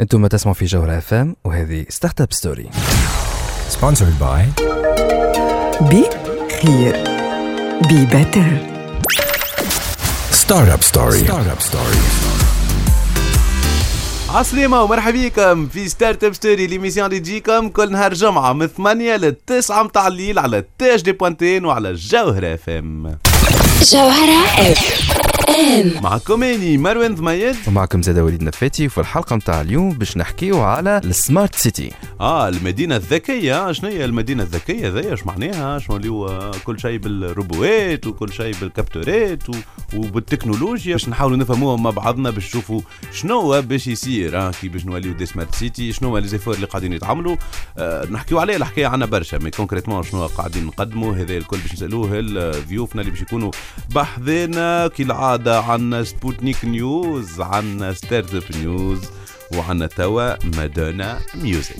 أنتم تسمعوا في جوهرة اف ام وهذه Startup Story Sponsored by بي خير be better Startup Story. Startup Story. عسلامة ومرحبا بكم في Startup Story l'émission اللي تجيكم كل نهار جمعة من 8 ل 9 متاع الليل على TAJ D بوانتين وعلى الجوهرة اف ام جوهرة اف ام معكم اني مروان ضميد ومعكم زاد وليد نفاتي وفي الحلقة متاع اليوم باش نحكيو على ال smart city. آه المدينة الذكية. شنو هي المدينة الذكية ذي؟ اش معناها؟ شنو اللي هو كل شيء بالروبوات وكل شيء بالكابتورات و... وبالتكنولوجيا. باش نحاولوا نفهموها مع بعضنا باش نشوفوا شنو هو باش يصير آه كي باش نوليو des smart city شنو هو les efforts اللي قاعدين يتعملوا. آه نحكيو عليه الحكاية عنا برشا mais concrètement شنو قاعدين نقدموا. هذا الكل باش نسألوه ضيوفنا اللي باش يكونوا بحذنا كالعاده عنا Sputnik News عنا Startup News وعنا توا Madonna music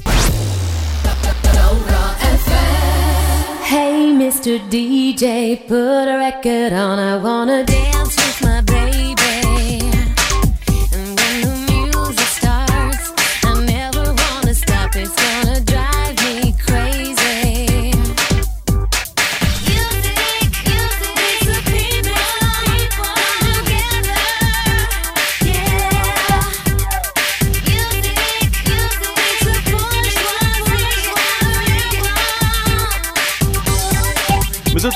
Hey Mr. DJ, put a record on. I wanna dance with my baby.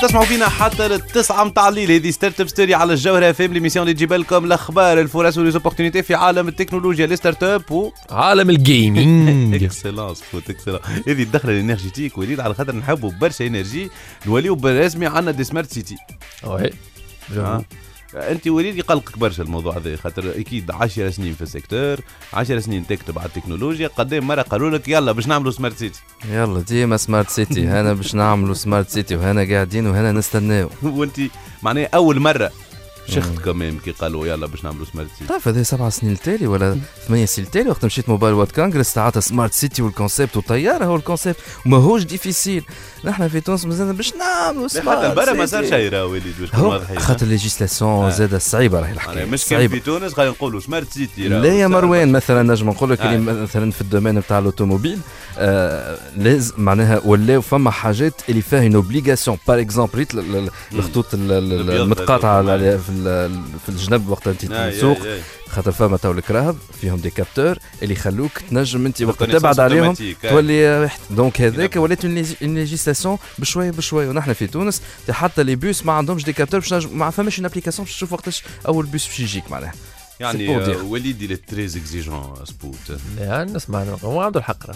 تسمعوا فينا حتى للتسعة متاع الليل هذه Startup Story على الجوهرة FM l'émission اللي تجيب لكم الأخبار الفرص و les opportunités في عالم التكنولوجيا les startups و عالم ال gaming excellence faut excellent هذه الدخلة ال énergétique وليد على خاطر نحبوا برشا énergie نوليو بالرسمي عندنا des smart city oui. أنت وليد يقلقك برشا الموضوع هذا خاطر أكيد 10 سنين في ال secteur 10 سنين تكتب على التكنولوجيا قدام مرة قالوا لك يلا باش نعملوا smart city يلا ديما smart city هنا باش نعملوا smart city وهنا قاعدين وهنا نستناو. وأنت معناها أول مرة شخت كمان كي قالوا يلا باش نعملوا smart city تعرف هذا سبع سنين التالي ولا ثمانية سنين التالي وقت مشيت Mobile World Congress تعاطى smart city وال concept وطيارة هو ال concept وماهوش difficile نحن في تونس مازلنا باش نعملوا حتى smart برا ما صار. شيء راه وليد باش واضحين خاطر ال législation آه. زاد صعيبة راهي الحكاية مش كان. في تونس خلينا نقولوا smart city. لا يا مروان. مثلا نجم نقول لك آه. مثلا في ال domaine نتاع ال automobile آه لازم معناها ولاو فما حاجات اللي فيها une obligation par exemple الخطوط المتقاطعة في ال- في الجنب وقت انت تسوق. خاطر فما تو الكراهب فيهم des capteurs اللي يخلوك تنجم انت وقت تبعد عليهم. تولي واحد donc هذاك. ولات une législation بشويه بشويه ونحن في تونس حتى les bus ما عندهمش des capteurs باش ما فماش une application باش تشوف وقتاش أول بوس باش يجيك معناها يعني وليد il est très exigeant سبوت لا نسمع هو عنده الحق راه.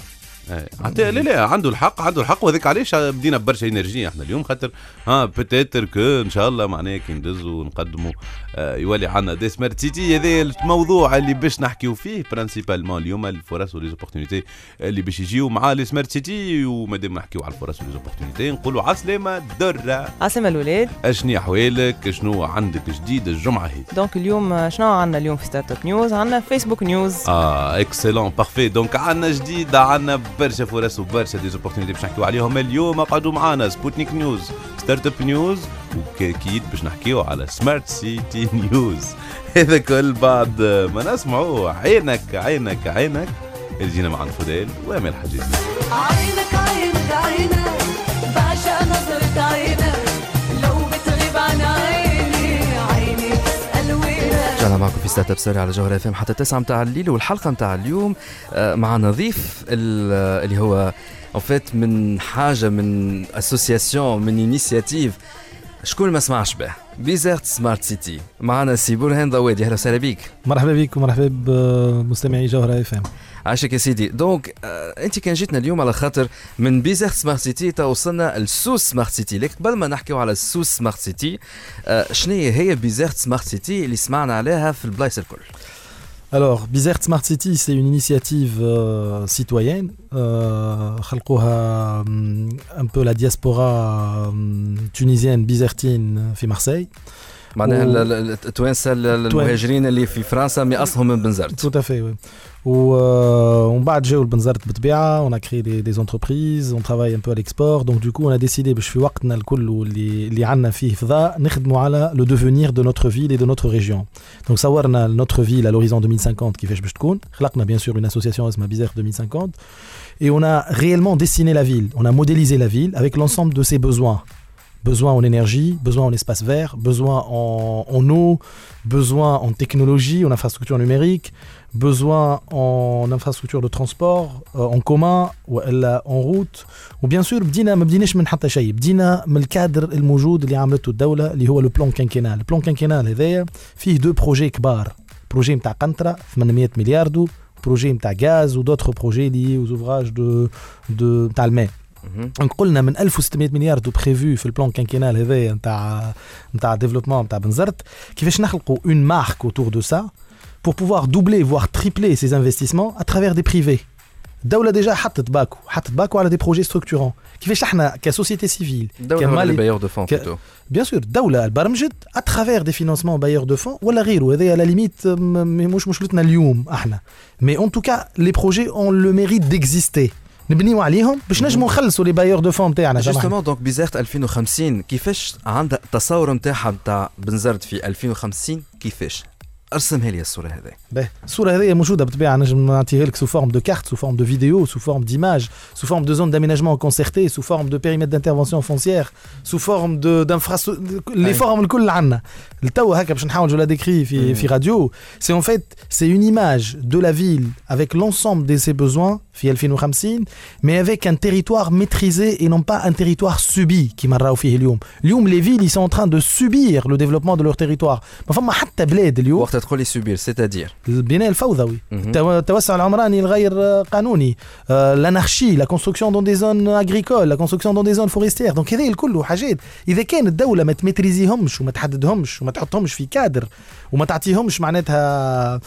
حتى لا لا عنده الحق عنده الحق. وهذاك علاش بدينا ببرشا énergie إحنا اليوم؟ خاطر ها peut-être que إن شاء الله معناها كي ندزوا ونقدموا آه يولي عندنا des smart city هذا الموضوع اللي باش نحكيو فيه principalement اليوم الفرص و les opportunités اللي باش يجيو مع les smart city ومادام نحكيو على الفرص و les opportunités نقولوا عسلامه درة. عسلامة الولاد اشني احوالك شنو عندك جديد الجمعة هذه؟ Donc اليوم آه، شنو عندنا اليوم في Startup News عندنا Facebook News آه excellent parfait donc عندنا جديد عندنا برشا فرص وبرشا des opportunités باش نحكيو عليهم. اليوم اقعدوا معنا Sputnik News Startup News واكيد باش نحكيو على Smart City News هذا كل بعد ما نسمعوا عينك عينك عينك. اللي جينا مع الفضيل وامل حجيج عينك عينك عينك. معكم في Startup Story على جوهرة FM حتى 9 متاع الليل والحلقة متاع اليوم. آه، مع ضيف ال- اللي هو en fait من حاجة من association من initiative شكون ما سمعش به؟ Bizerte Smart City معنا سي برهان ضوادي. أهلا وسهلا بيك. مرحبا بك ومرحبا بمستمعي جوهرة FM. عاشك يا سيدي donc آه انت كان جيتنا اليوم على خاطر من Bizerte Smart City تا وصلنا ل Sousse Smart City لكن قبل ما نحكيو على ال Sousse Smart City آه شنو هي بيزرت سمارت سيتي اللي سمعنا عليها في البلايص الكل Alors, Bizert Smart City, c'est une initiative euh, citoyenne. Euh, خلقوها hum, un peu la diaspora hum, tunisienne bizertine في Marseille. معناها التوانسة ال- المهاجرين اللي في فرنسا مي اصلهم من بنزرت Tout à fait, Euh, on on a créé des, entreprises, on travaille un peu à l'export. Donc, du coup, on a décidé, je suis le devenir de notre ville et de notre région. Donc, savoir notre ville à l'horizon 2050, qui fait on a bien sûr une association Asma Bizarre 2050. Et on a réellement dessiné la ville, on a modélisé la ville avec l'ensemble de ses besoins besoin en énergie, besoin en espace vert, besoin en, eau, besoin en technologie, en infrastructure numérique, besoin en infrastructure de transport euh, en commun ou en route وبيان سور بدينا ما بديناش من حتى شيء بدينا من الكادر الموجود اللي عملته الدولة اللي هو لو بلان كانكينال البلان كانكينال هذايا فيه deux projets كبار projet نتاع قنطره 800 مليار de projet نتاع غاز و d'autres projets les ouvrages de de نتاع الماء مهم. donc قلنا من 1600 مليار de prévus في ال plan quinquennal هذايا نتاع نتاع développement نتاع بنزرت كيفاش نخلقوا une marque autour de ça pour pouvoir doubler voire tripler ces investissements à travers des privés. الدولة déjà حطت paquet حطت paquet على des projets structurants كيفاش إحنا ك société civile الدولة ولا كمالي- les bailleurs de fonds ك- plutôt bien sûr الدولة برمجت à travers des financements bailleurs de fonds ولا غيره هذايا à la limite مش مشكلتنا اليوم إحنا mais en tout cas les projets ont le mérite d'exister نبنيو عليهم باش نجموا نخلصوا les bailleurs de fonds نتاعنا سامحني. justement donc Bizerte 2050 كيفاش عندها التصور نتاعها نتاع بنزرت في 2050 كيفاش ارسمها لي الصورة هذه باهي الصورة هذه موجودة بالطبيعة نجم نعطيها لك sous forme de carte, sous forme de vidéo, sous forme d'image, sous forme de zone d'aménagement concerté, sous forme de périmètre d'intervention foncière, sous forme de d'infrastructure les أي. formes الكل عندنا التو هكا باش نحاول je la décris في مم. في راديو c'est en fait c'est une image de la ville avec l'ensemble de ses besoins في 2050 mais avec un territoire maîtrisé et non pas un territoire subi كيما نراو فيه اليوم اليوم les villes ils sont en train de subir le développement de leur territoire ما فما حتى بلاد اليوم وقت تقول لي subir c'est-à-dire البناء الفوضوي مهم. التو- التوسع العمراني الغير آه، قانوني آه، l'anarchie la construction dans des zones agricoles la construction dans des zones forestières. Donc هذه الكل حاجات. إذا كان الدولة ما تميتريزيهمش وما تحددهمش وما تحطهمش في كادر وما تعطيهمش معناتها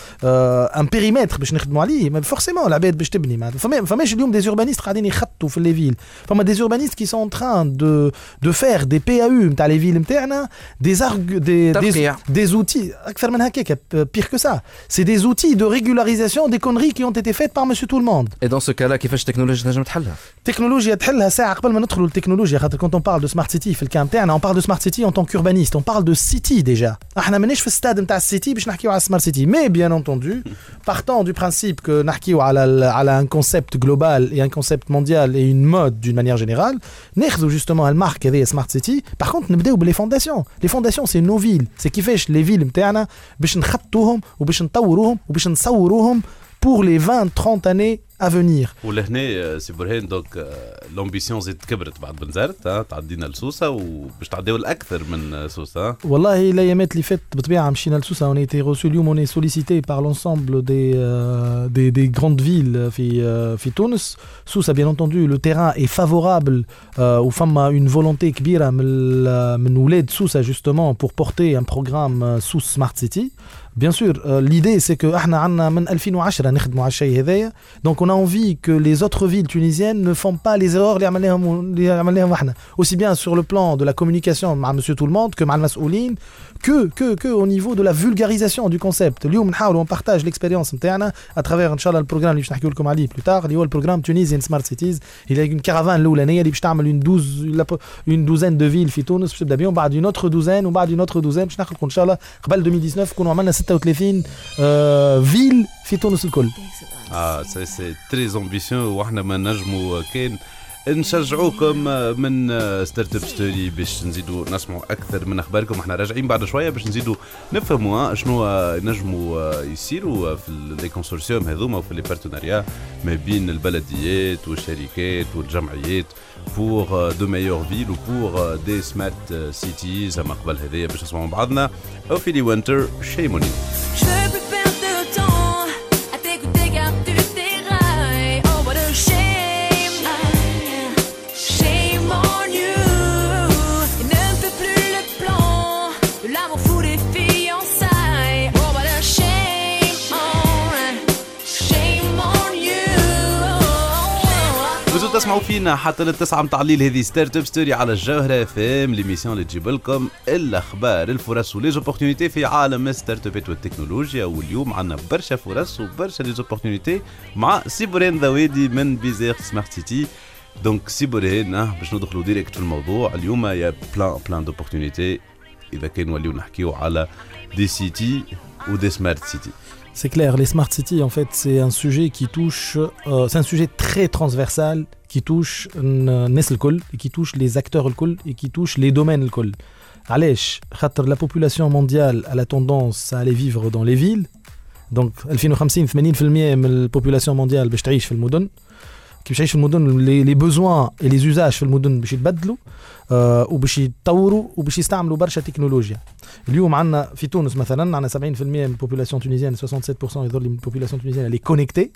un périmètre باش نخدموا عليه forcément العباد باش تبني. ما فما فماش اليوم des urbanistes قاعدين يخطوا في les villes فما des urbanistes qui sont en train de de faire des PAU نتاع les villes نتاعنا دي دي دي ترقيع. des outils أكثر من هكاك. pire que ça c'est des outils de régularisation des conneries qui ont été faites par monsieur tout le monde اي دون سو كالا كيفاش التكنولوجيا تنجم تحلها تكنولوجيا تحلها ساعه قبل ما ندخلوا للتكنولوجيا خاطر quand on parle de smart city في الكام تاعنا on parle de smart city en tant qu'urbaniste on parle de city déjà احنا مانيش في الستاد نتاع السيتي باش نحكيو على smart city mais bien entendu partant du principe que نحكيو على ال- على un concept global et un concept mondial et une mode d'une manière générale ناخذوا justement المارك هذه smart city par contre نبداو باللي فونداسيون les fondations c'est nos villes c'est كيفاش les villes نتاعنا باش نخطوهم وباش نطوروهم وباش نصوروهم pour les 20 30 années à venir. ولهنا آه، سي برهان donc آه، l'ambition زيد كبرت بعد بنزرت ها تعدينا لسوسة وباش تعديو الأكثر من آه، سوسة ها. والله الايامات اللي فاتت بالطبيعه مشينا لسوسة. On a été reçu اليوم on est sollicité par l'ensemble des, euh, des des grandes villes في euh, في تونس سوسه bien entendu le terrain est favorable euh, وفما une volonté كبيره من ال- من ولاد سوسه justement pour porter un programme euh, sous smart city. Bien sûr, euh, l'idée c'est que إحنا عندنا من 2010 نخدموا على الشيء هذايا donc on a envie que les autres villes tunisiennes ne font pas les erreurs اللي عملناهم اللي عملناهم إحنا aussi bien sur le plan de la communication مع monsieur tout le monde que مع المسؤولين que que que au niveau de la vulgarisation du concept اليوم نحاولوا on partage l'expérience نتاعنا à travers ان شاء الله ال programme اللي باش نحكيو لكم عليه plus tard اللي هو ال programme Tunisian Smart Cities اللي هي une caravane الاولانيه اللي باش تعمل une douze une douzaine de villes في تونس باش تبدا بهم بعد une autre douzaine وبعد une autre douzaine باش نخلقوا ان شاء الله قبل 2019 نكونوا عملنا 36 آه فيل في تونس الكل. آه c'est c'est très ambitieux وإحنا ما نجموا كان نشجعوكم من Startup Story باش نزيدوا نسمعوا أكثر من أخباركم. إحنا راجعين بعد شوية باش نزيدوا نفهموا شنو نجموا يصيروا في les consortiums هذوما وفي les partenariats ما بين البلديات والشركات والجمعيات pour de meilleures villes ou pour des smart cities. أما قبل هذايا باش نسمعوا بعضنا اوفيلي وينتر شيموني تسمعوا فينا حتى للتسعة متاع الليل. هذه ستارت اب ستوري على الجوهرة اف ام ليميسيون اللي تجيب لكم الأخبار الفرص وليزوبورتينيتي في عالم ستارت ابات والتكنولوجيا. واليوم عندنا برشا فرص وبرشا ليزوبورتينيتي مع سيبورين ذوادي من بيزير سمارت سيتي دونك سيبورين آه، باش ندخلوا ديريكت في الموضوع. اليوم يا بلان بلان دوبورتينيتي إذا كان نوليو نحكيو على دي سيتي ودي سمارت سيتي C'est clair, les smart cities, en fait, c'est un sujet qui touche, euh, c'est un sujet très transversal qui touche euh, الناس الكل et qui touche les acteurs الكل et qui touche les domaines الكل. علاش خاطر la population mondiale a la tendance à aller vivre dans les villes. Donc 2050 80% من البوبولاسيون مونديال باش تعيش في المدن. كي باش تعيش في المدن les les besoins et les usages في المدن باش يتبدلوا آه وباش يتطوروا وباش يستعملوا برشا تكنولوجيا اليوم عندنا في تونس مثلا عندنا 70% من ال population tunisienne 67% يظهر لي من ال population tunisienne اللي connectée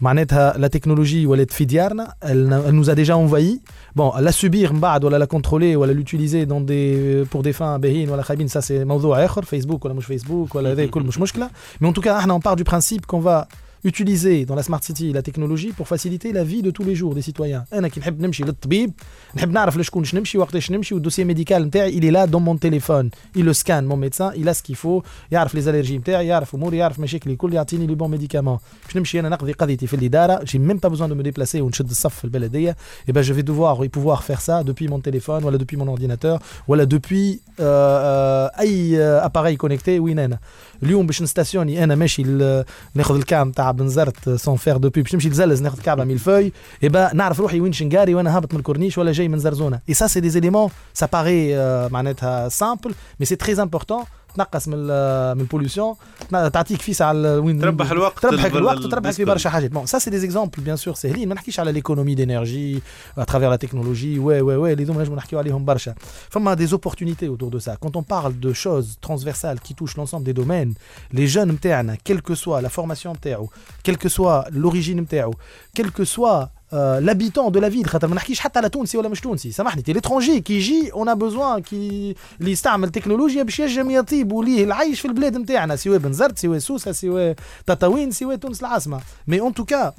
معناتها la technologie ولات في ديارنا elle elle nous a déjà envahi bon la subir من بعد ولا la contrôler ولا l'utiliser dans des pour des fins باهيين ولا خايبين ça c'est موضوع اخر فيسبوك ولا مش فيسبوك ولا هذا كل مش مشكله mais en tout cas إحنا on part du principe qu'on va utiliser dans la smart city la technologie pour faciliter la vie de tous les jours des citoyens انا كي نحب نمشي للطبيب نحب نعرف لشكونش نمشي وقتاش نمشي والدوسيي ميديكال نتاعي il est là dans mon téléphone il le scanne mon médecin il a ce qu'il faut يعرف لي زالرجي نتاعي يعرف اموري يعرف مشاكلي الكل يعطيني لي بون ميديكامون باش نمشي انا نقضي قضيتي في الاداره j'ai même pas besoin de me déplacer ونشد الصف في البلديه et ben je vais devoir pouvoir faire ça depuis mon téléphone ولا depuis mon ordinateur ولا depuis euh, euh, اي euh, appareil connecté وين انا اليوم باش نستاسيوني انا ماشي ل- ناخذ الكام تاع بنزرت سون فير دو بي باش نمشي لزلز ناخذ كعبه ميل فوي. يبقى نعرف روحي وين شنقاري وأنا هابط من الكورنيش ولا جاي من زرزونة. اي سا سي دي زيليمون سا باري معناتها سامبل مي سي تري امبورتون تنقص من ال- من البوليسيون تعطيك فيس على وين تربح الوقت تربحك البل- الوقت وتربحك في بالنسبة برشا حاجات. بون سا سي دي زيكزامبل بيان سور ساهلين ما نحكيش على ليكونومي دينيرجي اترافير لا تكنولوجي وي وي وي اللي هذوما نجمو نحكيو عليهم برشا فما des opportunités autour de ça. Quand on parle de choses transversales qui touchent l'ensemble des domaines les jeunes نتاعنا quelle que soit la formation نتاعو quelle que soit l'origine نتاعو quel que soit آه، l'habitant de la ville خاطر ما نحكيش حتى على تونسي ولا مش تونسي سامحني تي l'étranger كي يجي en besoin كي اللي يستعمل تكنولوجيا باش ينجم يطيب وليه العيش في البلاد نتاعنا سواء بنزرت سواء سوسه سواء تطاوين سواء تونس العاصمه mais en tout cas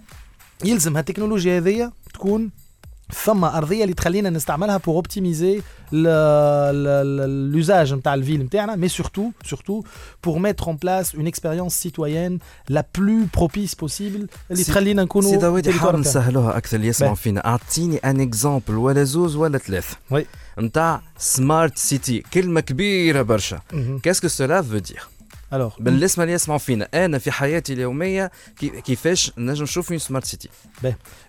يلزم هالتكنولوجيا هذيا تكون ثم أرضية اللي تخلينا نستعملها pour optimiser l'usage نتاع ال ville نتاعنا mais surtout surtout pour mettre en place une expérience citoyenne la plus propice possible اللي سي- تخلينا نكونوا سي داوود territoire حاول نتاعنا. نسهلوها أكثر اللي يسمعوا باه. فينا اعطيني un exemple ولا زوز ولا ثلاث oui. نتاع smart city كلمة كبيرة برشا مهم. qu'est-ce que cela veut dire alors بالنسبة اللي يسمعوا فينا. أنا في حياتي اليومية كي- كيفاش نجم نشوف une smart city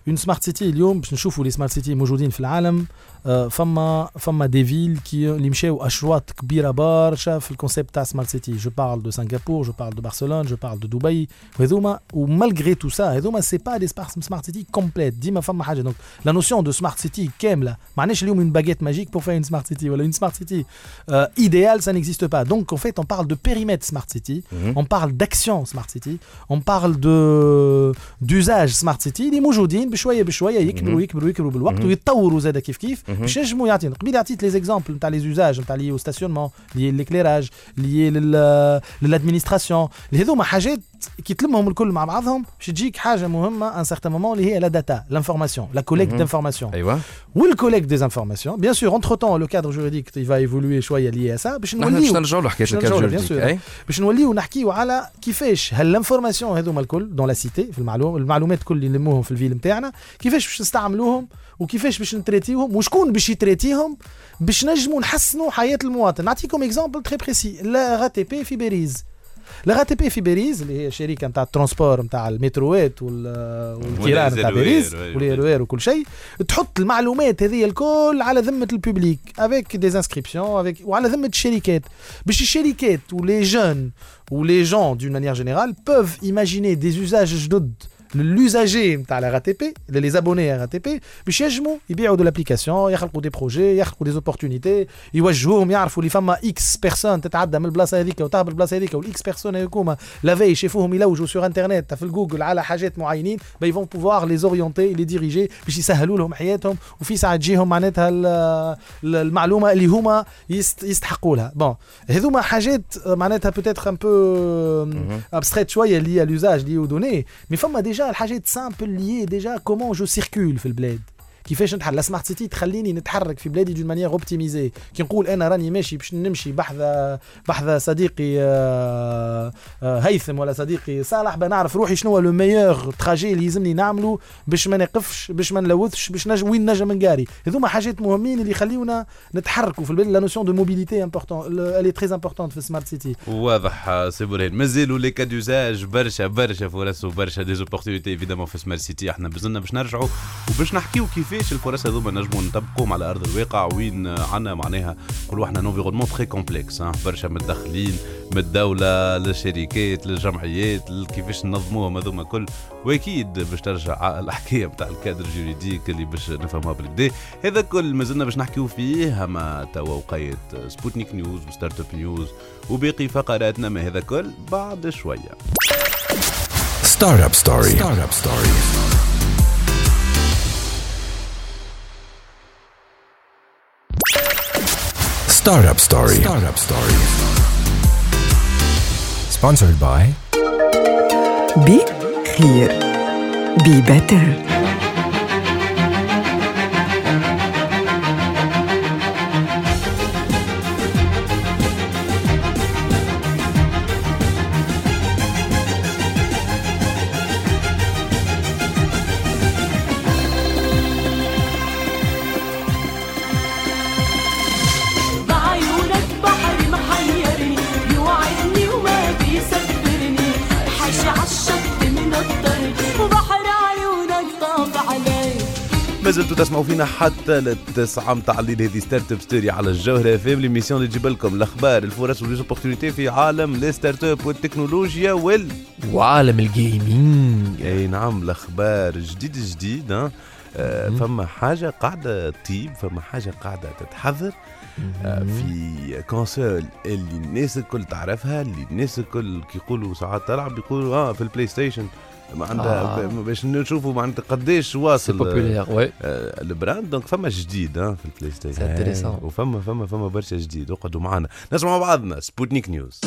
une smart city اليوم باش نشوفوا les smart cities موجودين في العالم فما فما des villes كي اللي مشاو اشواط كبيره برشا في ال concept تاع smart city je parle de Singapour je parle de برشلونه je parle de دبي وهذوما و malgré tout ça هذوما c'est pas des smart cities complètes ديما فما حاجة donc la notion de smart city كامله معناش اليوم une baguette magique pour faire une smart city? ولا une smart city. Euh, idéale ça n'existe pas. Donc en fait on parle de périmètre smart city. On parle d'action smart city. On parle de d'usage smart city. اللي موجودين بشويه بشويه يكبروا يكبروا يكبروا بالوقت مهم. ويتطوروا زاد كيف كيف مهم. باش ينجموا يعطينا قبيل عطيت les exemples نتاع les usages نتاع les stationnements les l'éclairage les l'administration اللي هذوما حاجات كي تلمهم الكل مع بعضهم باش تجيك حاجة مهمة un certain moment اللي هي la data l'information la collecte مهم. d'informations أيوه. و ال collecte des informations. Bien sûr entre temps le cadre juridique il va évoluer شوية lié à ça باش نحن باش نوليو نرجعوا لحكايه باش الكاد نرجعوا له، bien juridique sûr. اي باش نوليو نحكيو على كيفاش هالانفورماسيون هذوما الكل دون لا سيتي في المعلوم المعلومات كل اللي نلموهم في الفيل نتاعنا كيفاش باش نستعملوهم وكيفاش باش نتريتيهم وشكون باش يتريتيهم باش نجموا نحسنوا حياة المواطن. نعطيكم اكزامبل تري بريسي لا تي بي في باريس لا تي بي في باريس اللي هي شركه نتاع الترونسبور نتاع المتروات وال- والكيران نتاع والزلوير، باريس وي، واليروير وكل شيء تحط المعلومات هذه الكل على ذمه الببليك افيك دي انسكريبسيون افيك وعلى ذمه الشركات باش الشركات و les gens و les gens d'une manière générale peuvent imaginer des usages جدد لل usagers نتاع la RATP les abonnés RATP باش ينجموا يبيعوا de l'application يخلقوا des projets يخلقوا des opportunités يوجهوهم يعرفوا اللي فما X personnes تتعدى من البلاصه هذيك وتهبط البلاصه هذيك وال X personnes هذوكما la vie يشوفوهم يلوجوا sur internet في الجوجل على حاجات معينين bah ils vont pouvoir les orienter les diriger باش يسهلوا لهم حياتهم وفي ساعه تجيهم معناتها ال- ال- المعلومه اللي هما يست يستحقوا لها bon هذوما حاجات معناتها peut-être un peu abstraites شوية اللي هي l'usage اللي donné mais فما déjà الحاجات simples اللي هي déjà comment je circule في البلاد. كيفاش نتحرك smart city تخليني نتحرك في بلادي d'une manière optimisée؟ كي نقول أنا راني ماشي باش نمشي بحذا بحذا صديقي آه، آه، هيثم ولا صديقي صالح بنعرف روحي شنو هو le meilleur trajet اللي يلزمني نعمله باش ما نقفش باش ما نلوثش باش نج... وين نجم ن garer. هذوما حاجات مهمين اللي يخليونا نتحركوا في البلاد la notion de mobilité importante elle est très importante في سمارت سيتي واضح سي برهان مازالوا les cas d'usage برشا برشا فرص وبرشا des opportunités évidemment في smart city إحنا بزلنا باش نرجعوا وباش نحكيو كيفاش الفرص هذوما نجموا نطبقوهم على أرض الواقع وين عندنا معناها نقولوا إحنا environnement très complexe برشا متدخلين من الدولة للشركات للجمعيات كيفاش ننظموهم هذوما كل وأكيد باش ترجع الحكاية نتاع ال cadre juridique اللي باش نفهمها بالكدا هذا كل مازلنا باش نحكيو فيه اما توا وقيت Sputnik News و Startup News وباقي فقراتنا ما هذا كل بعد شوية Startup Story. Startup Story. Startup Story. Startup Story. Sponsored by Be Clear. Be Better. تسمعوا فينا حتى للتسعة متاع الليل. هذه Startup Story على الجوهرة اف ام l'émission اللي تجيب لكم الأخبار الفرص و les opportunités في عالم les startups والتكنولوجيا وال وعالم ال gaming أي نعم الأخبار جديد جديد ها. آه، فما حاجة قاعدة تطيب فما حاجة قاعدة تتحضر. آه، في console اللي الناس الكل تعرفها اللي الناس الكل كي يقولوا ساعات تلعب يقولوا آه في ال PlayStation معناتها آه. باش نشوفوا معناتها قديش سي واصل آه، populaire oui آه، ال brand. donc فما جديد ها في ال PlayStation. وفما فما فما برشا جديد. اقعدوا معنا نسمعوا بعضنا. سبوتنيك نيوز.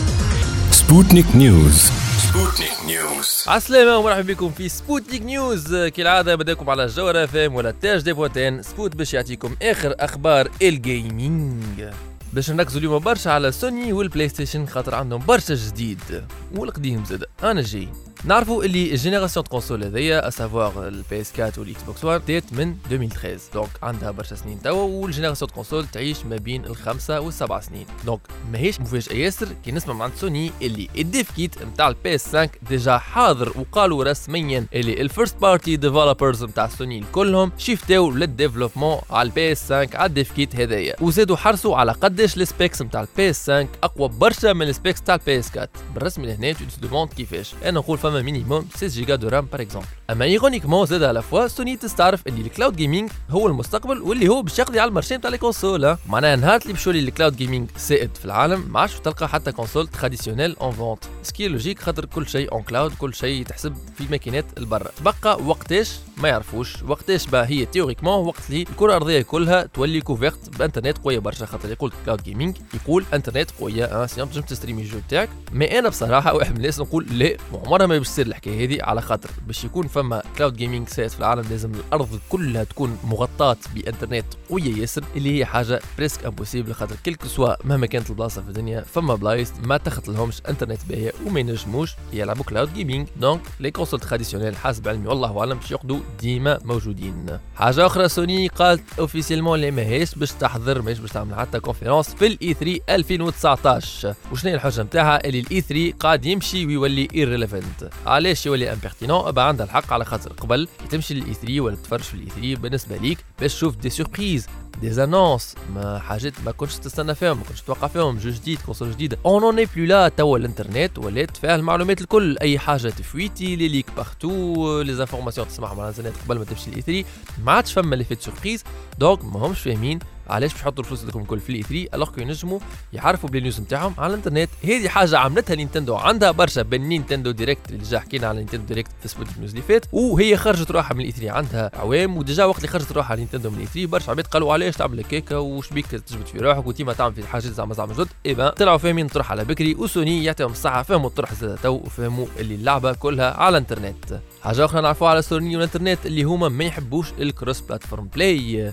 Sputnik News. Sputnik News. عسلامة ومرحبا بكم في Sputnik News. كالعادة بداكم على الجوهرة فام ولا تاج دي بوتين سبوت باش يعطيكم آخر أخبار ال gaming باش نركزوا اليوم برشا على سوني وال PlayStation خاطر عندهم برشا جديد. والقديم زاد. أنا جاي. نعرفوا اللي ال génération console هذيا à savoir ال PS 4 وال Xbox 1 date من 2013 donc عندها برشا سنين توا وال génération console تعيش ما بين الخمسة والسبع سنين. donc ماهيش مفاجأة ياسر كي نسمع من عند سوني اللي ال dev kit نتاع ال PS 5 déjà حاضر وقالوا رسميا اللي ال first party developers نتاع سوني كلهم shiftاو لل développement على ال PS 5 على ال dev kit هذايا وزادوا حرصوا على قداش ال specs نتاع ال PS 5 أقوى برشا من ال specs تاع ال PS 4 بالرسمي لهنا tout demande كيفاش. أنا نقول فما minimum 16 giga de RAM par exemple اما ironiquement زاد على فوا سوني تستعرف اللي ال cloud gaming هو المستقبل واللي هو باش يقضي على ال marché نتاع les consoles ها. معناها نهار اللي باش يولي ال cloud gaming سائد في العالم ما عادش تلقى حتى console traditionnelle en vente ce qui est logique خاطر كل شيء en cloud كل شيء تحسب في الماكينات البرا تبقى وقتاش؟ ما يعرفوش. وقتاش بقى؟ هي théoriquement وقت اللي الكرة الأرضية كلها تولي couverte بإنترنت قوية برشا خاطر يقول cloud gaming يقول إنترنت قوية sinon تنجم ت streamer ال jeu تاعك mais أنا بصراحة واحد من الناس نقول لا عمرها ما باش تصير الحكاية هذه على خاطر باش يكون فما cloud gaming سائد في العالم لازم الأرض كلها تكون مغطاة بإنترنت قويه ياسر اللي هي حاجة presque impossible خاطر كلك سوا مهما كانت البلاصة في الدنيا فما بلايص ما تخط لهمش إنترنت باهية وما ينجموش يلعبوا cloud gaming donc les consoles traditionnelles حسب علمي والله أعلم باش يقعدوا ديما موجودين. حاجة أخرى سوني قالت officiellement اللي ماهيش باش تحضر ماهيش باش تعمل حتى conférence في ال E 3 2019 وشنو الحجة نتاعها اللي ال E 3 قاعد يمشي ويولي irrelevant علاش يولي impertinent bah عندها الحق على خاطر قبل تمشي لل E 3 ولا تفرج في ال E 3 بالنسبة ليك باش تشوف des surprises des annonces ما حاجات ما كنتش تستنى فيهم ما كنتش تتوقع فيهم. jeu جديد console جديده en en plus لا توا الإنترنت ولات فيها المعلومات الكل. أي حاجة تفويتي les leaks partout les informations تسمعهم على الإنترنت قبل ما تمشي ال E 3 ما عادش فما l'effet surprise donc ما همش فاهمين. علاش باش يحطوا الفلوس لكم الكل في ال E 3 alors que ينجموا يعرفوا ب les news نتاعهم على الإنترنت. هذه حاجة عملتها نينتندو عندها برشا بين Nintendo Direct اللي جا حكينا على Nintendo Direct في Sputnik News اللي فات وهي خرجت روحها من ال E 3 عندها عوام و déjà وقت اللي خرجت روحها نينتندو من ال E 3 برشا عباد قالوا علاش تعمل هكاكا وش بيك تجبد في روحك وديما تعمل في حاجات زعما زعما جدد eh ben طلعوا فاهمين طرح على بكري وسوني يعطيهم الصحة فهموا الطرح تو وفهموا اللي اللعبة كلها على الإنترنت. حاجة أخرى نعرفوها على سوني والإنترنت اللي هما ما يحبوش ال cross-platform play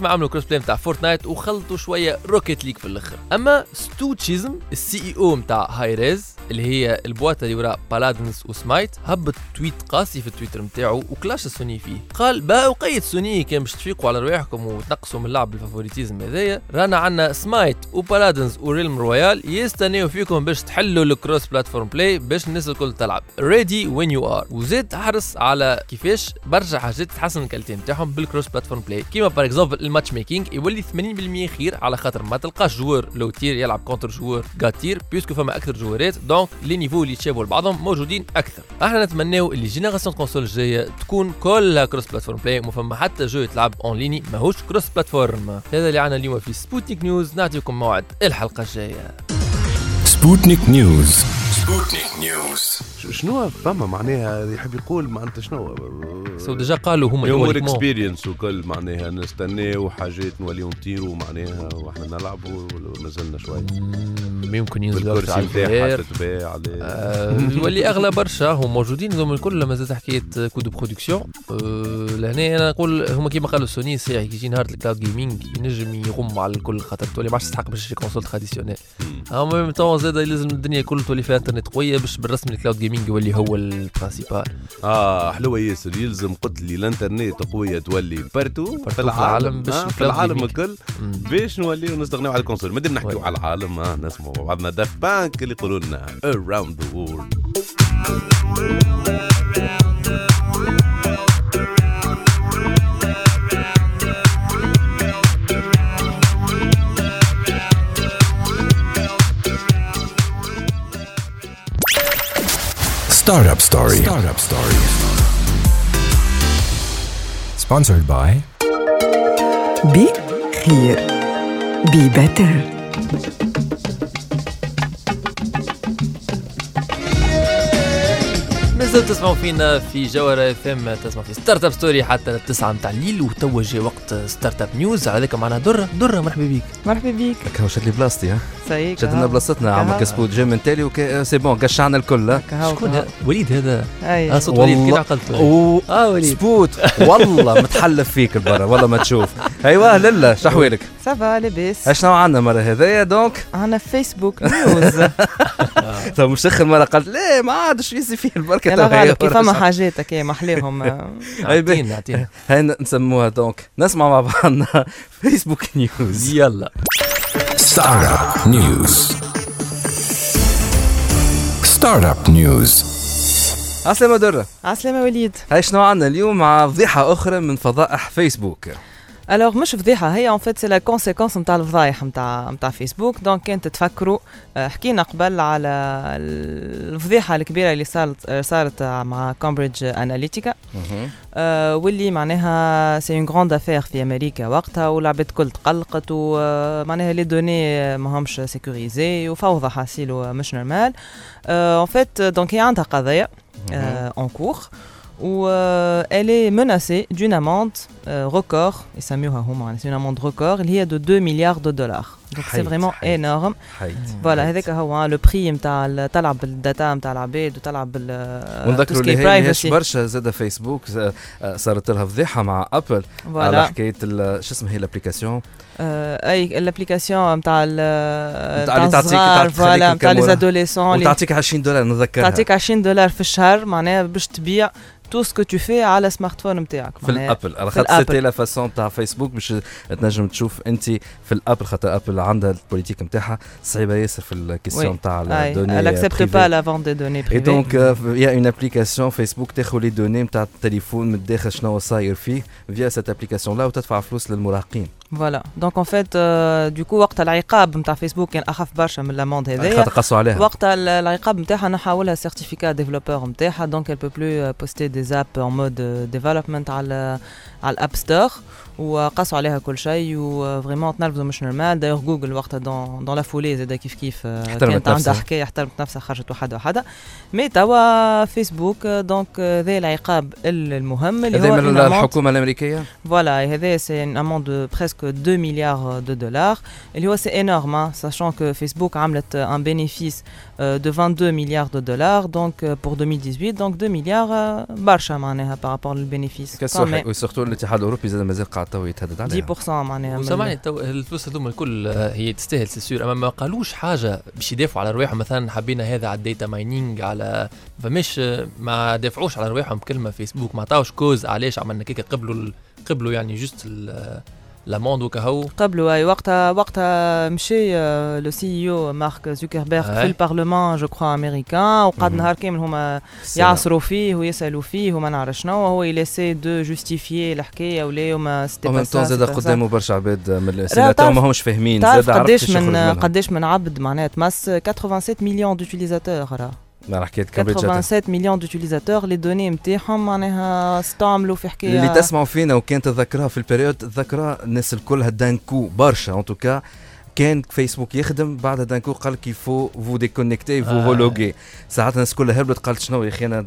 ما عملوا cross-play نتاع Fortnite وخلطوا شوية Rocket League في الأخر. أما ستوتشيزم ال CEO نتاع Hi-Rez اللي هي ال boîte اللي وراء Paladins و Smite هبط tweet قاسي في التويتر نتاعو و clash سوني فيه. قال بقى وقيت سوني كان باش تفيقوا على رواحكم وتنقصوا من اللعب ال favoritisme هذايا. رانا عندنا Smite و Paladins و Realm Royale يستناو فيكم باش تحلوا ال cross-platform play باش الناس الكل تلعب. ready when you are وزيد حرص على كيفاش برشا حاجات تحسن ال qualité نتاعهم بال cross-platform play كيما par exemple ال matchmaking يولي 80% خير على خاطر ما تلقاش جوار لو تير يلعب contre جوار جات تير puisque فما أكثر جوارات. donc les niveaux اللي يتشابهوا لبعضهم موجودين أكثر. أحنا نتمناو اللي génération console الجاية تكون كلها cross-platform play وما فما حتى jeu يتلعب en ligne ماهوش cross-platform هذا اللي عنا اليوم في سبوتنيك news نعطيكم موعد الحلقة الجاية. سبوتنيك نيوز سبوتنيك نيوز شنو فما معناها يحب يقول معناتها شنو؟ سو déjà قالوا هما يوريكمون. expérience وكل معناها نستناو حاجات نوليو نطيروا معناها وإحنا نلعبوا مازلنا شوي. مم، يمكن ينزلوا بالكرسي على نتاعها تتباع آه، يولي أغلى برشا هم موجودين هذوما الكل مازالت حكاية coût de production euh لهنا أنا نقول هما كيما قالوا سوني ساعي كي يجي نهار ال cloud gaming ينجم يغم على الكل خاطر تولي ما عادش تستحق باش تشري console traditionnelle أما même زاد لازم الدنيا كل تولي فيها انترنت قوية باش بالرسم ال cloud gaming يولي هو ال principal آه حلوة ياسر يلزم قلت لي الإنترنت قوية تولي partout في العالم باش euh في العالم. الكل. باش نوليو نستغنيو على ال console مادام نحكيو. على العالم آه نسمعوا مع بعضنا Daft Punk اللي يقولوا لنا around the world Startup Story. Startup Story. Sponsored by Be Here. Be Better. مازال تسمعوا فينا في جوهرة اف ام تسمعوا في startup story حتى التسعة متاع الليل وتوا جا وقت startup news على ذاك معنا درة درة مرحبا بيك. مرحبا بيك. هكا شد لي بلاصتي ها؟ سايك شد لنا بلاصتنا. عمك كهو. سبوت جاي من تالي وك... سي بون قشعنا الكل. شكون؟ وليد هذا؟ أي. آه صوت وليد كيف والله. عقلت؟ أوه، آه وليد. سبوت. والله متحلف فيك البرا والله ما تشوف. أيوه لله شحوالك سافا لاباس اشنو عندنا المره هذايا دونك. عنا فيسبوك نيوز تو مش اخر مره قالت لا ما عادش يزي فيه البركة؟ غالب كي فما. حاجات هكا محليهم آه، أي بي. اعطينا اعطينا هاي نسموها دونك. نسمع مع بعضنا فيسبوك news يلا. Startup News. Startup News. عسلامة درة. عسلامة وليد. هاي شنو عندنا؟ اليوم مع فضيحة أخرى من فضائح فيسبوك alors مش فضيحه هي en fait c'est la conséquence نتاع الفضايح نتاع نتاع فيسبوك donc كان تتفكروا حكينا قبل على الفضيحة الكبيرة اللي صارت euh، صارت مع كامبريدج اناليتيكا euh، واللي معناها c'est une grande affaire في أمريكا وقتها والعباد الكل تقلقت ومعناها les données ماهمش sécurisées وفوضى حاسيلو مش normal en fait donc هي عندها قضيه en cours. où euh, elle est menacée d'une amende euh, record, et ça hein, c'est une amende record, لي de 2 milliards de dollars. Donc c'est vraiment حيت. énorme. حيت voilà. هذاك هو le prix نتاع تلعب بال data نتاع العباد وتلعب بال ونذكروا اللي privacy. برشا زاد فيسبوك euh، صارت لها فضيحة مع أبل على ال- شو اسمها هي الابليكاسيون آه، أي الابليكاسيون نتاع نتاع تعطيك- تعطيك voilà نتاع les gamins. les adolescents وتعطيك 20 دولار نذكرها تعطيك 20 دولار في الشهر معناها باش تبيع tout ce que tu في على smartphone نتاعك في الأبل على خاطر. سيتي لا فاسون تاع فيسبوك باش تنجم تشوف أنت في الأبل خاطر ابل عندها ال politique نتاعها صعيبه ياسر في ال question تاع ال données Elle accepte pas la vente des données euh privées. donc, il y a une application Facebook تاخذ les données نتاع التليفون من الداخل شنو صاير فيه via cette application là وتدفع فلوس للمراهقين en fait, euh, du coup, وقت العقاب نتاع فيسبوك كان أخف برشا من l'amende هذايا. خاطر قصوا عليها. وقت ال- العقاب نتاعها نحولها certificat développeur نتاعها donc elle peut plus euh, poster des apps en mode euh, development على على ال App Store وقاسوا عليها كل شيء و vraiment تنرفزوا مش normal d'ailleurs جوجل وقتها dans dans la foulée زاد كيف كيف euh، كانت عندها. حكاية احترمت نفسها خرجت وحده وحده mais توا فيسبوك donc ذا العقاب المهم اللي هو من الحكومة الأمريكية et هذا une amende de presque 2 milliards de dollars. اللي هو énorme, hein, sachant que Facebook عملت bénéfice euh, de 22 milliards de dollars donc euh, pour 2018, donc 2 milliards euh, برشا معناها rapport لل bénéfice. كالصح و surtout الاتحاد الأوروبي زاد مازال قاعد تو يتهدد عليها. 10% معناها وسامعني تو الفلوس هذوما الكل euh، هي تستاهل c'est sûr أما ما قالوش حاجة باش يدافعوا على رواحهم مثلا حبينا هذا على ال data mining على فماش آه، ما دافعوش على رواحهم. بكلمه فيسبوك ما عطاوش كوز. علاش؟ عملنا كيكه قبلوا ال- قبلوا يعني جست ال- لاموند وكهو قبلوا اي وقتها وقتها مشي لو سي أو مارك زوكربيرغ في. البرلمان جو كخوا امريكان وقعد. نهار كامل هما. يعصروا فيه ويسالوا فيه وما نعرف شنو وهو يلاسي دو جوستيفيي الحكاية ولا وما ومن با سا زاد. قدامه برشا عباد من السيناتور تعرف- ما همش فاهمين تعرف زاد عرفت قداش من. قداش من عبد معناها تمس 87 مليون دوتيليزاتور راه مع حكايه كامبريدج 87 مليون دوتيليزاتور لي دوني نتاعهم معناها استعملوا في حكايه اللي تسمعوا فينا وكان تذكرها في البريود تذكرها الناس الكل هدانكو برشا. ان توكا كان فيسبوك يخدم بعد دانكو قال لك يفو فو ديكونيكتي فو آه. فولوغي. ساعات الناس كلها هربت قالت شنو يا أخي أنا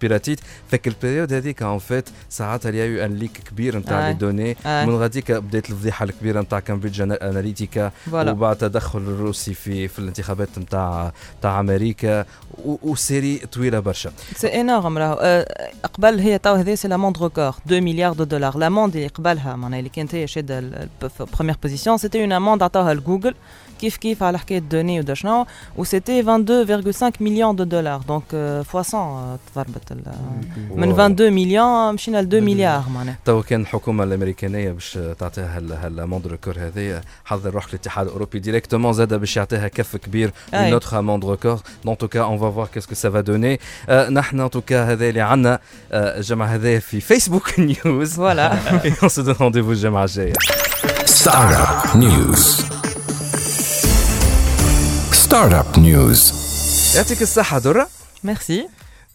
بيراتيت فك البريود هذيك اون فيت ساعات اليا أن ليك كبير نتاع آه. لي دوني. آه. من غاديك بدات الفضيحة الكبيرة نتاع كامبريدج أناليتيكا. وبعد تدخل الروسي في في الانتخابات نتاع نتاع أمريكا. وسيري طويلة برشا. c'est énorme راهو آه، قبل هي تو هذه c'est l'amende record 2 مليار de dollars l'amende اللي قبلها معناها اللي كانت هي شاده première position c'était une amende عطاوها لجوجل كيف كيف على حكايه données ودا شنو و c'était 22,5 million de dollars donc fois 100 تضربت ال- من 22 مليون مشينا ل 2 مليار معناها تو كان الحكومة الامريكانيه باش تعطيها هال- هال amende record هذايا حضر روحك الاتحاد الاوروبي directement زاد باش يعطيها كف كبير أي. من notre amende record donc en tout cas on va voir qu'est-ce que ça va donner نحن en tout cas هذا اللي عندنا الجمعه هذايا في فيسبوك News voilà on se donne rendez-vous الجمعه الجايه Startup News. Startup News. يعطيك الصحه دره merci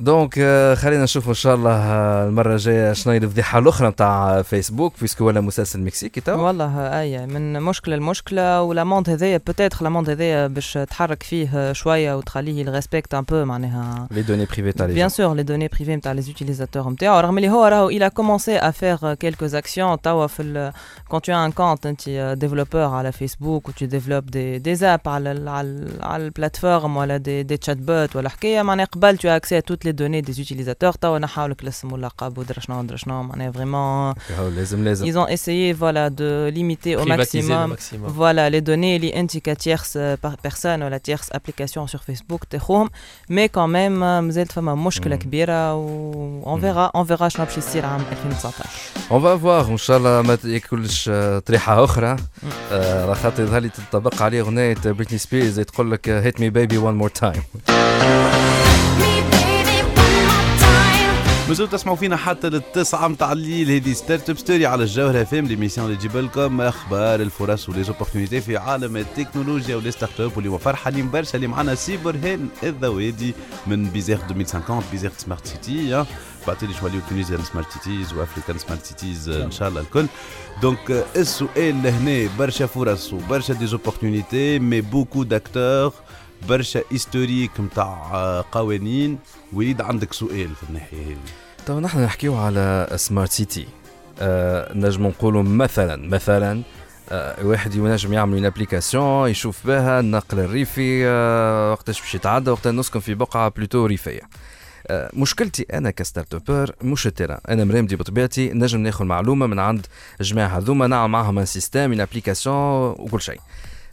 donc آه، خلينا نشوف إن شاء الله آه، المرة الجاية شنو هي الفضيحه الأخرى نتاع فيسبوك puisque ولا مسلسل مكسيكي تو. والله أي من مشكلة لمشكلة وال amende هذايا peut-être l'amende هذايا باش تحرك فيه شوية وتخليه يريسبكت un peu معناها. لي دوني بريفي تاع لي Bien sûr, les données privées نتاع les utilisateurs نتاعو رغم اللي هو راهو commencé à faire quelques actions. توا في tu as un compte أنت développeur على فيسبوك و tu développes des des apps على على ال- على البلاتفورم ولا des des chatbots ولا حكاية معناها قبل tu as accès à toutes les données des utilisateurs. توا نحاو لك الاسم واللقب ودرا شنو ودرا شنو معناها vraiment هاو لازم لازم ils ont essayé voilà de limiter au Privatiser le maximum. maximum. voilà les données اللي انت كتيرس personne ولا tierce application sur Facebook تاخوهم mais quand même آه، مازالت فما مشكله مم. كبيره و on verra on verra شنو باش يصير عام 2019 on va voir ان شاء الله ما ياكلش آه، طريحه أخرى آه، على خاطر يظهر لي تنطبق عليه اغنيه بريتني سبيرز تقول لك hit me baby one more time مازلتوا تسمعوا فينا حتى للتسعة متاع الليل. هذه Startup Story على الجوهرة FM l'émission اللي تجيب لكم أخبار الفرص و les opportunités في عالم التكنولوجيا و les startups واللي فرحانين برشا اللي معنا سي برهان الذوادي من بيزير 2050 بيزير سمارت سيتي بعثوا لي شوية Tunisian Smart Cities و African Smart Cities إن شاء الله الكل. donc السؤال لهنا برشا فرص وبرشا des opportunités mais beaucoup d'acteurs برشا historique نتاع قوانين. وليد عندك سؤال في الناحية هذه. تو نحن نحكيو على Smart City آه نجم نقولوا مثلا مثلا آه واحد ينجم يعمل une application يشوف بها النقل الريفي آه وقتاش باش يتعدى وقت نسكن في بقعة plutôt ريفية. آه مشكلتي أنا ك startuper مش ال terrain أنا مرامدي بطبيعتي نجم ناخذ معلومة من عند الجماعه هذوما نعمل معاهم un système une application وكل شيء.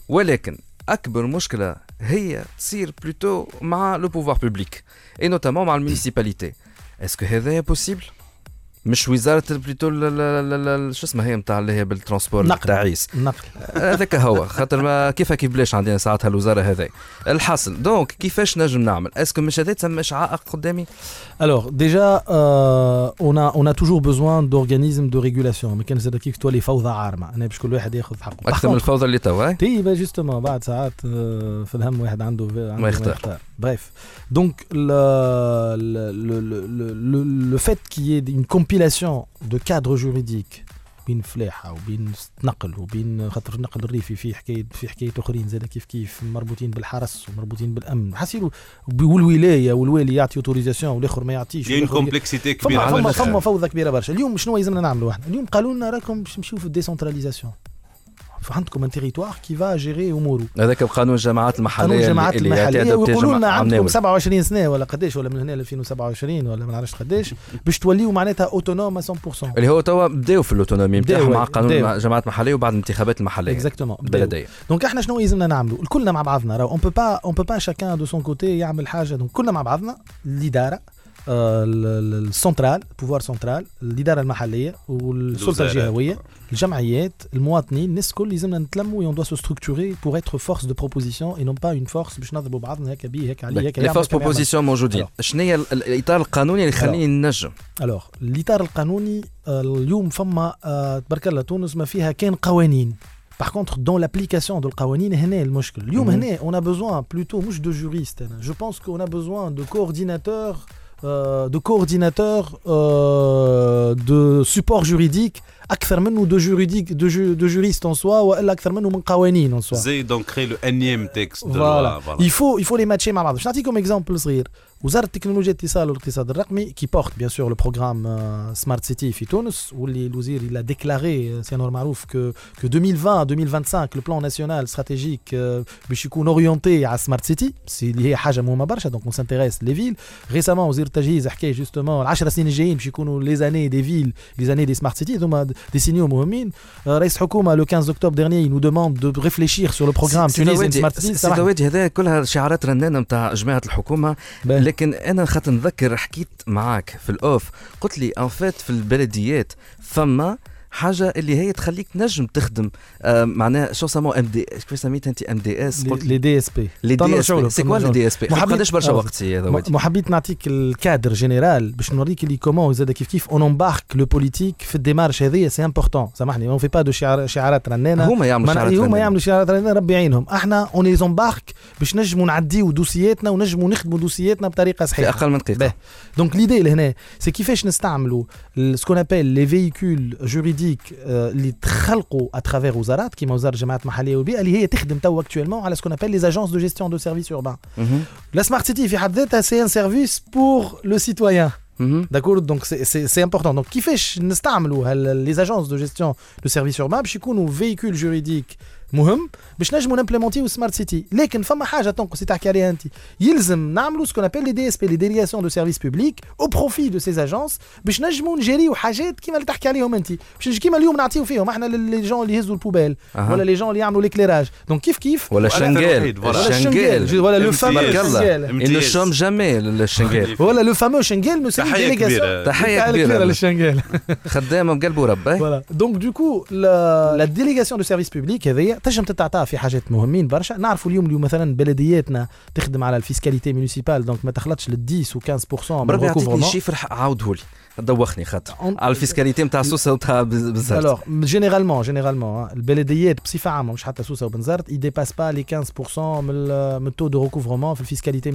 ولكن أكبر مشكلة هي تصير plutôt مع le pouvoir public et notamment مع ال municipalité est-ce que هذا possible مش وزارة ال- شو اسمها هي نتاع اللي هي بال transport نقل. التعيس النقل هذاك هو خاطر ما كيف كيف بلاش عندنا ساعتها الوزاره هذا الحاصل donc كيفاش نجم نعمل est-ce que مش هذا تسمىش عائق قدامي Alors déjà, euh, on, a, on a toujours besoin d'organismes de régulation. Mais كان زاد كيف تولي فوضى عارمة. أنا باش كل واحد ياخذ حقه. أكثر من الفوضى اللي توا تي justement بعد ساعات آه، في الهم واحد عنده عنده ما يختار. bref donc le, le, le, le, le, le fait qu'il y ait une compilation de cadres juridiques بين فلاحه وبين نقل وبين خاطر النقل الريفي في حكايه في حكايه اخرين زاد كيف كيف مربوطين بالحرس ومربوطين بالامن حسيلو والولايه والوالي يعطي autorisation والاخر ما يعطيش كاين والآخر- complexité كبيره فما فما على فما الآخر. فوضى كبيره برشا اليوم شنو يلزمنا نعملوا إحنا اليوم قالوا لنا راكم باش نمشيو في ال décentralisation عندكم un territoire qui va gérer أموره. هذاك بقانون الجماعات المحلية قانون الجماعات المحلية. ويقولوا لنا عندكم عمناوي. 27 سنة ولا قداش ولا من هنا ل 2027 ولا ما نعرفش قداش باش توليوا معناتها autonome 100% اللي هو توا بداو في ال autonomie نتاعهم مع. قانون الجماعات المحليه وبعد الانتخابات المحلية. exactement البلديه donc إحنا شنو يلزمنا نعملوا كلنا مع بعضنا راهو on peut pas on peut pas chacun de son côté يعمل حاجة. donc كلنا مع بعضنا الإدارة ال- ال- ال central pouvoir central الإدارة المحلية والسلطة الوزارات. الجهوية الجمعيات المواطنين الناس الكل يلزمنا نتلموا on doit se structurer pour être force de proposition et non pas en force باش نضربوا بعضنا هكا بيه هكا عليه هكا لي يعمل force هكا ما يعمل. proposition موجودين Alors. شنو هي ال- الإطار القانوني اللي يخليني ننجم الوغ الإطار القانوني آه، اليوم فما آه، تبارك الله تونس ما فيها كان قوانين Par contre, dans l'application de القوانين هنا المشكل. اليوم Mhm. هنا on a besoin plutôt مش de juristes. أنا. Je pense qu'on a besoin de coordinateurs euh, de coordinateurs euh, de support juridique أكثر منه de juridique de, ju de juristes en soi والا أكثر منه من قوانين en soi زي دونك كري لو انيم تكست دو فوالا لوا il faut il faut les matcher مع بعض باش نعطيكم اكزامبل صغير وزارة التكنولوجيا الاتصال والاقتصاد الرقمي كي بورت بيان سور لو بروغرام سمارت سيتي في تونس واللي الوزير il a déclaré سي نور معروف que que 2020 2025 le plan national stratégique euh, باش يكون اورينتي على سمارت سيتي سي اللي هي حاجة مهمة برشا دونك اون سانتيريس لي فيل ريسامون وزير التجهيز حكى جوستومون العشر سنين الجايين باش يكونوا لي زاني دي فيل لي زاني دي سمارت سيتي هذوما دي سينيو مهمين آه، رئيس الحكومة لو 15 octobre dernier il nous demande de réfléchir sur le programme سي Tunisian دوادي- Smart City سي سامحني. دوادي هذا كلها شعارات رنانة نتاع جماعة الحكومة باهي. لكن أنا خاطر نذكر حكيت معاك في الأوف. قلت لي ان فات في البلديات فما حاجة اللي هي تخليك نجم تخدم آه معناها شو سموه؟ ام دي كيف سميت أنت؟ ام دي اس لي- لي دي اس بي لي دي اس بي سي كوا لي دي اس بي محبيت- قداش برشا آه. وقت سي هذا وادي ما حبيت نعطيك الكادر جينيرال باش نوريك اللي كومون زاد كيف كيف اون امبارك لو بوليتيك في الديمارش هذه سي امبورتون سامحني اون في با دو شعار شعارات رنانة. هما يعملوا ما شعارات نعطي- هما. يعملوا شعارات رنانة ربي يعينهم. إحنا اون لي امبارك باش نجموا نعديو دوسياتنا ونجموا نخدموا دوسياتنا بطريقة في صحيحه أقل من دقيقة. Donc l'idée لهنا c'est كيفاش نستعملوا ce qu'on appelle les véhicules juridiques اللي تخلقوا à travers وزارات كيما وزارة الجماعات المحلية والبيئه اللي هي تخدم تو actuellement على ce qu'on appelle les agences de gestion de service urbain مهم. La Smart City في حد ذاتها c'est un service pour le citoyen مهم. D'accord donc c'est c'est c'est important donc كيفاش نستعملوا les agences de gestion de service urbain باش يكونوا véhicules juridiques مهم؟ باش نجموا نمبليمونتيو smart city لكن فما حاجة تنقص تحكي عليها أنت. يلزم نعملوا ce qu'on appelle les DSP les délégations de service public au profit de ces agences باش نجموا نجريو حاجات كيما اللي تحكي عليهم أنت. باش نجي كيما اليوم نعطيو فيهم إحنا les gens اللي يهزوا ال poubelles أها. ولا les gens اللي يعملوا l'éclairage donc كيف كيف؟ ولا الوحيد، الشنقال voilà. ولا الشنقال الشنقال ولا le إمتياز. fameux تبارك الله الشنقال ils ne امتياز. chôment jamais الشنقال ولا le fameux شنقال مو تحية كبيرة. تحية كبيرة. للشنقال خدامة بقلب ورب voilà Donc du coup la délégation de service public هذيا تنجم تتعطى في حاجات مهمين برشا. نعرفوا اليوم اليوم مثلا بلدياتنا تخدم على ال fiscalité municipale donc ما تخلطش لل 10 و 15% من بربي يعطيني ال recouvrement chiffre عاودهولي. دوخني خاطر على ال fiscalité نتاع سوسة بزاف Alors, généralement, généralement, hein, البلديات بصفة عامة مش حتى سوسة وبنزرت ils dépassent pas les 15% من ال- من التو دو recouvrement في ال fiscalité.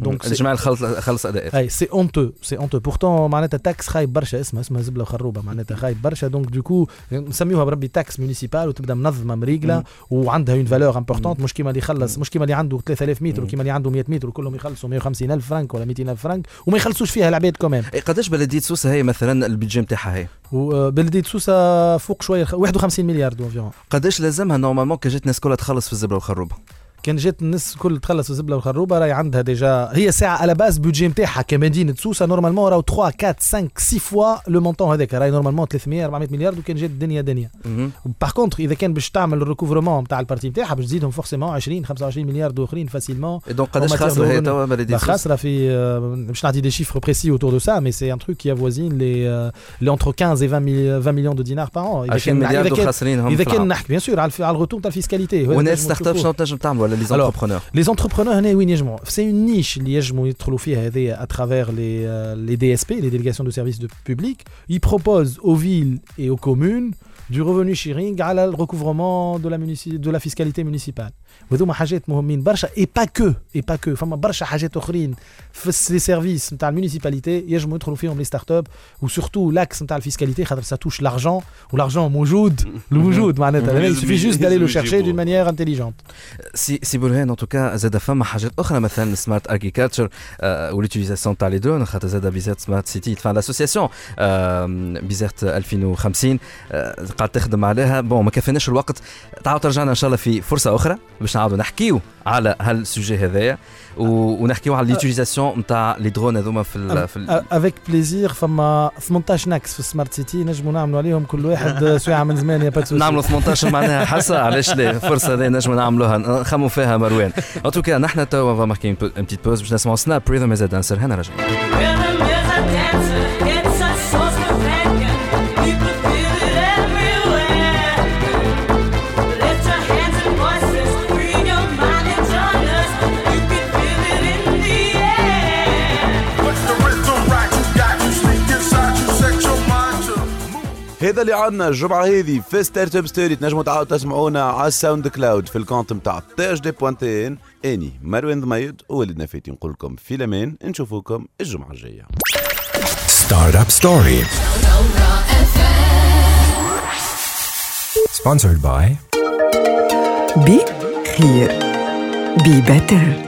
Donc c'est الجماعة خلص خلص أداء. اي c'est honteux c'est honteux pourtant معناتها taxe خايب برشا اسمها اسمها زبلة وخروبه معناتها خايب برشا. donc du coup نسميوها بربي taxe municipale وتبدأ منظمة مريقلة وعندها une valeur importante مش كيما اللي يخلص مش كيما اللي عنده 3000 متر وكيما اللي عنده 100 متر وكلهم يخلصوا 150 ألف فرنك ولا 200 ألف فرنك وما يخلصوش فيها العباد كمان إيه، قداش بلدية سوسة هي مثلا ال budget نتاعها هي. وبلديه سوسة فوق شوية 51 مليار d'environ قداش لازمها normalement كان جات الناس كلها تخلص في الزبلة والخروبة؟ كان جات الناس الكل تخلص الزبله والخروبة راهي عندها déjà هي ساعة على base budget نتاعها كمدينه سوسة normalement راهو 3 4 5 6 fois le montant هذاك. راهي normalement 300 400 مليار وكان جات الدنيا دنيا. مهم. Par contre إذا كان باش تعمل ال recouvrement نتاع ال partie نتاعها باش تزيدهم forcément 20 25 مليار دو أخرين facilement Et donc قداش matière خاسره de هي revenus. توا بلديه bah, سوسه خاسره في آه، مش نعطي des chiffres précis autour de ça mais c'est un truc qui avoisine les euh, les entre 15 et 20 ملي- 20 millions de dinars par an. 20 مليار اذا دو كان خاسرين هم اذا في كان العام. نحكي bien sûr على الف- على ال retour تاع ال fiscalité وناس start-up شنو تنجم تعمل ولا les entrepreneurs Les entrepreneurs, hein, c'est une niche liège à travers les, euh, les DSP, les délégations de services de public. Ils proposent aux villes et aux communes du revenu sharing à le recouvrement de la fiscalité municipale. وهذوما حاجات مهمين برشا. Et pas que et pas que فما برشا حاجات أخرين في les services نتاع ال municipalité يجموا يدخلوا فيهم les start-up و surtout l'axe نتاع ال fiscalité خاطر ça touche l'argent و l'argent موجود. الوجود معناتها. Il suffit juste d'aller le chercher d'une manière intelligente. سي سي برهان en tout cas زاد فما حاجات أخرى مثلا smart agriculture و l'utilisation تاع les drones خاطر زاد بيزرت smart city فان l'association بيزرت 2050 آه، قاعد تخدم عليها. Bon ما كفيناش الوقت. تعاود ترجعنا إن شاء الله في فرصة أخرى. باش نعاودوا نحكيو على هال sujet هذايا ونحكيو على l'utilisation نتاع les drones هذوما في ال- في ال- Avec plaisir فما 18 ناكس في ال smart city نجموا نعملوا عليهم كل واحد ساعه من زمان يا با نعملوا 18 معناها حصه علاش لا؟ الفرصه هذه نجموا نعملوها نخموا فيها مروان. En tout cas نحن توا va marquer une petite pause باش نسمعوا Snap Rhythm is a Dancer هنا رجع هذا اللي عندنا. الجمعة هذه في Startup Story تنجموا تعاودوا تسمعونا على ال SoundCloud في ال compte نتاع تي اش دي بوانتين أني مروان ضميد وولد نفيتي نقول لكم في الامان نشوفوكم الجمعة الجاية. Startup Story. Sponsored by بي خير بي better